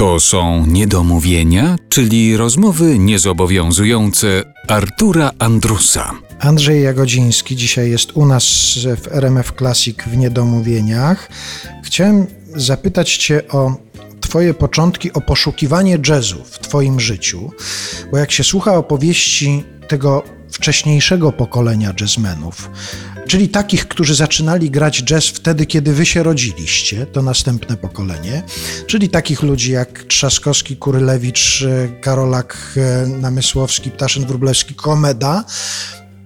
To są niedomówienia, czyli rozmowy niezobowiązujące Artura Andrusa. Andrzej Jagodziński dzisiaj jest u nas w RMF Classic w Niedomówieniach. Chciałem zapytać Cię o Twoje początki, o poszukiwanie jazzu w Twoim życiu, bo jak się słucha opowieści tego wcześniejszego pokolenia jazzmenów, czyli takich, którzy zaczynali grać jazz wtedy, kiedy wy się rodziliście, to następne pokolenie, czyli takich ludzi jak Trzaskowski, Kurylewicz, Karolak, Namysłowski, Ptaszyn, Wróblewski, Komeda,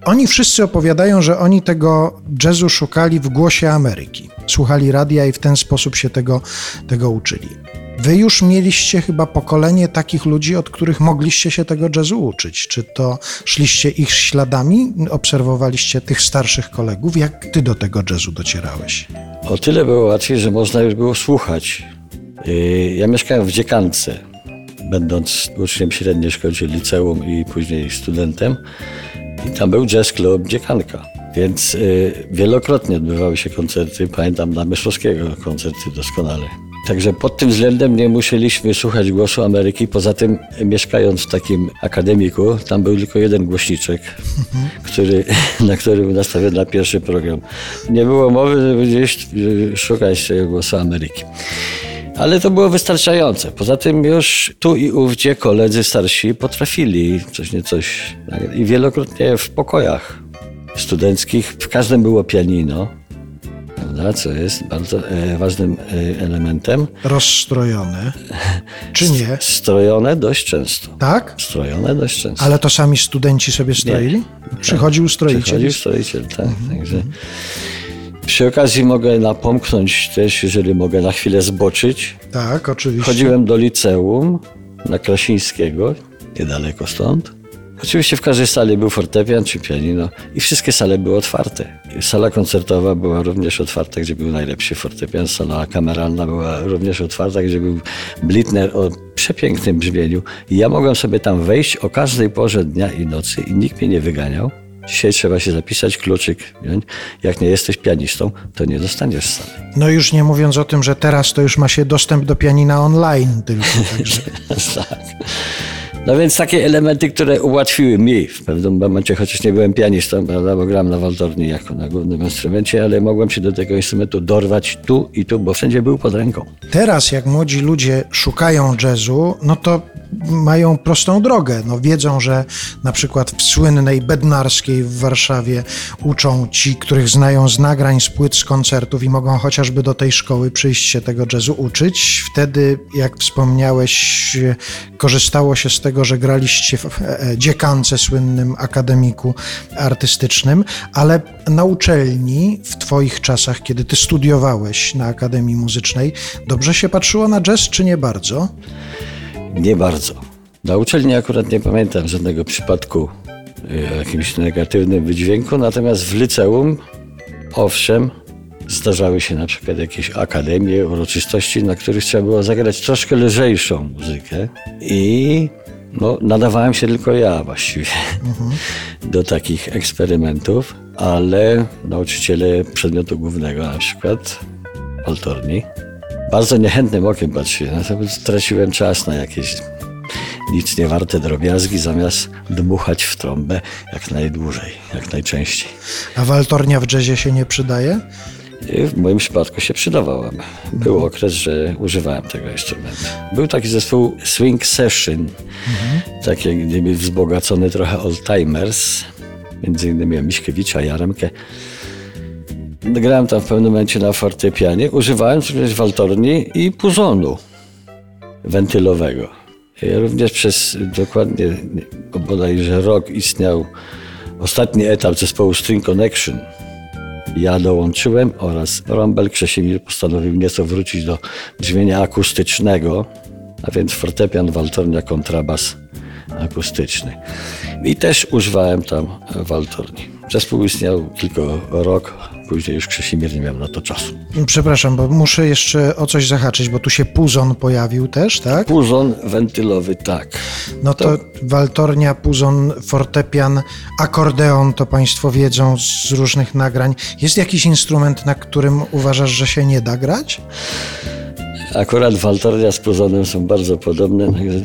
oni wszyscy opowiadają, że oni tego jazzu szukali w głosie Ameryki. Słuchali radia i w ten sposób się tego, tego uczyli. Wy już mieliście chyba pokolenie takich ludzi, od których mogliście się tego jazzu uczyć. Czy to szliście ich śladami, obserwowaliście tych starszych kolegów? Jak ty do tego jazzu docierałeś? O tyle było łatwiej, że można już było słuchać. Yy, ja mieszkałem w Dziekance, będąc uczniem średniej szkoły, liceum i później studentem. I tam był jazz club Dziekanka. Więc yy, wielokrotnie odbywały się koncerty. Pamiętam na Myszowskiego koncerty doskonale. Także pod tym względem nie musieliśmy słuchać głosu Ameryki. Poza tym, mieszkając w takim akademiku, tam był tylko jeden głośniczek, który, na którym nastawiony na pierwszy program. Nie było mowy, żeby gdzieś szukać tego głosu Ameryki. Ale to było wystarczające. Poza tym już tu i ówdzie koledzy starsi potrafili coś nie coś. I wielokrotnie w pokojach studenckich w każdym było pianino prawda, co jest bardzo e, ważnym e, elementem. Rozstrojone, czy nie? Strojone dość często. Tak? Strojone dość często. Ale to sami studenci sobie stroili? Nie. Przychodził stroiciel? Przychodził stroiciel, tak. Mhm. Także przy okazji mogę napomknąć też, jeżeli mogę na chwilę zboczyć. Tak, oczywiście. Chodziłem do liceum na Krasińskiego, niedaleko stąd. Oczywiście w każdej sali był fortepian czy pianino i wszystkie sale były otwarte. Sala koncertowa była również otwarta, gdzie był najlepszy fortepian. Sala kameralna była również otwarta, gdzie był Blitner o przepięknym brzmieniu. I ja mogłem sobie tam wejść o każdej porze dnia i nocy i nikt mnie nie wyganiał. Dzisiaj trzeba się zapisać, kluczyk. Jak nie jesteś pianistą, to nie dostaniesz sali. No już nie mówiąc o tym, że teraz to już ma się dostęp do pianina online tylko. Także. tak. No więc takie elementy, które ułatwiły mi w pewnym momencie, chociaż nie byłem pianistą, prawda, bo grałem na waltorni jako na głównym instrumencie, ale mogłem się do tego instrumentu dorwać tu i tu, bo wszędzie był pod ręką. Teraz jak młodzi ludzie szukają jazzu, no to mają prostą drogę. No, wiedzą, że na przykład w słynnej Bednarskiej w Warszawie uczą ci, których znają z nagrań, z płyt, z koncertów i mogą chociażby do tej szkoły przyjść się tego jazzu uczyć. Wtedy, jak wspomniałeś, korzystało się z tego, że graliście w e, e, dziekance słynnym akademiku artystycznym, ale na uczelni w twoich czasach, kiedy ty studiowałeś na Akademii Muzycznej, dobrze się patrzyło na jazz, czy nie bardzo? Nie bardzo. Na uczelni akurat nie pamiętam żadnego przypadku y, jakimś negatywnym wydźwięku, natomiast w liceum, owszem, zdarzały się na przykład jakieś akademie, uroczystości, na których trzeba było zagrać troszkę lżejszą muzykę i no, nadawałem się tylko ja właściwie mhm. do takich eksperymentów, ale nauczyciele przedmiotu głównego na przykład, Altorni, bardzo niechętnym okiem patrzyli. Natomiast traciłem czas na jakieś nic nie warte drobiazgi, zamiast dmuchać w trąbę jak najdłużej, jak najczęściej. A waltornia w jazzie się nie przydaje? W moim przypadku się przydawała. Był okres, że używałem tego instrumentu. Był taki zespół Swing Session, mhm. taki jak gdyby wzbogacony trochę oldtimers, między innymi Miśkiewicza, Jaremkę. Grałem tam w pewnym momencie na fortepianie, używając również waltorni i puzonu wentylowego. Również przez dokładnie bodajże rok istniał ostatni etap zespołu String Connection. Ja dołączyłem oraz Rombel Krzesimir postanowił nieco wrócić do brzmienia akustycznego, a więc fortepian, waltornia, kontrabas akustyczny. I też używałem tam waltorni. Zespół istniał tylko rok, później już Krzesimir nie miał na to czasu. Przepraszam, bo muszę jeszcze o coś zahaczyć, bo tu się puzon pojawił też, tak? Puzon wentylowy, tak. No to, to waltornia, puzon, fortepian, akordeon, to Państwo wiedzą z różnych nagrań. Jest jakiś instrument, na którym uważasz, że się nie da grać? Akurat waltornia z puzonem są bardzo podobne, także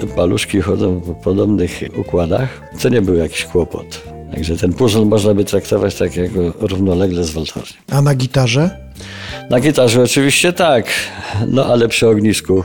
te paluszki chodzą po podobnych układach. To nie był jakiś kłopot. Także ten puzon można by traktować tak jak równolegle z waltornią. A na gitarze? Na gitarze oczywiście tak, no ale przy ognisku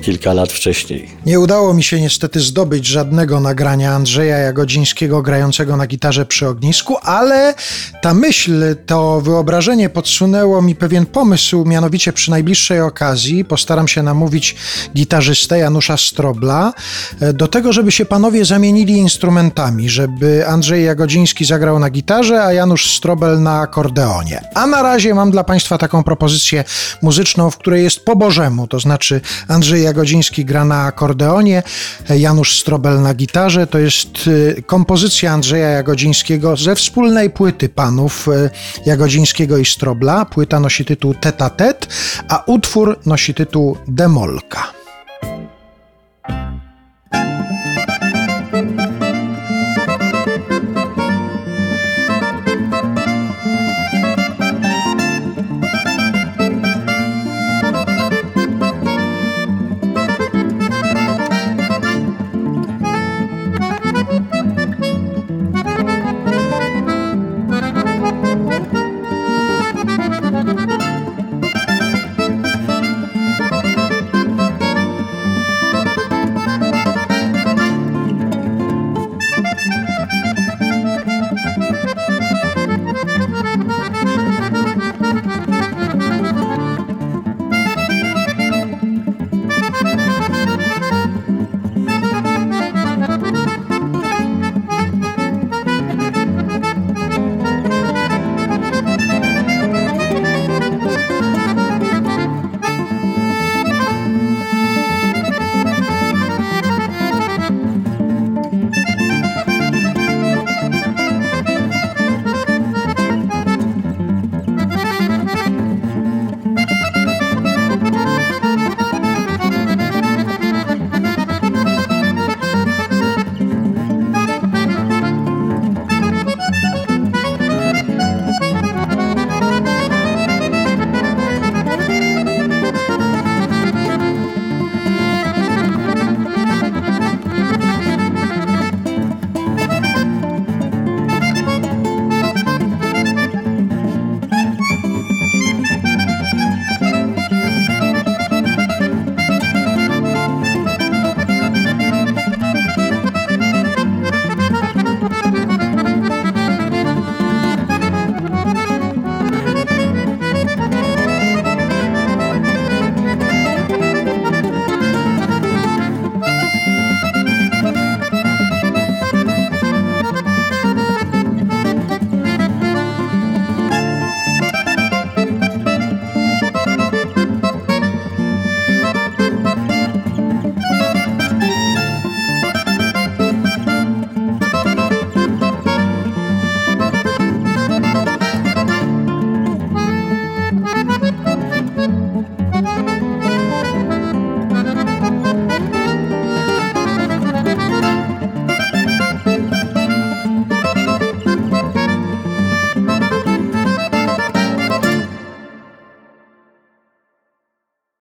kilka lat wcześniej. Nie udało mi się niestety zdobyć żadnego nagrania Andrzeja Jagodzińskiego grającego na gitarze przy ognisku, ale ta myśl, to wyobrażenie podsunęło mi pewien pomysł, mianowicie przy najbliższej okazji postaram się namówić gitarzystę Janusza Strobla e, do tego, żeby się panowie zamienili instrumentami, żeby Andrzej Jagodziński zagrał na gitarze, a Janusz Strobel na akordeonie. A na razie mam dla Państwa taką propozycję muzyczną, w której jest po bożemu, to znaczy Andrzej Jagodziński gra na akordeonie, Janusz Strobel na gitarze. To jest y, kompozycja Andrzeja Jagodzińskiego ze wspólnej płyty panów y, Jagodzińskiego i Strobla. Płyta nosi tytuł Teta Tet, a utwór nosi tytuł Demolka.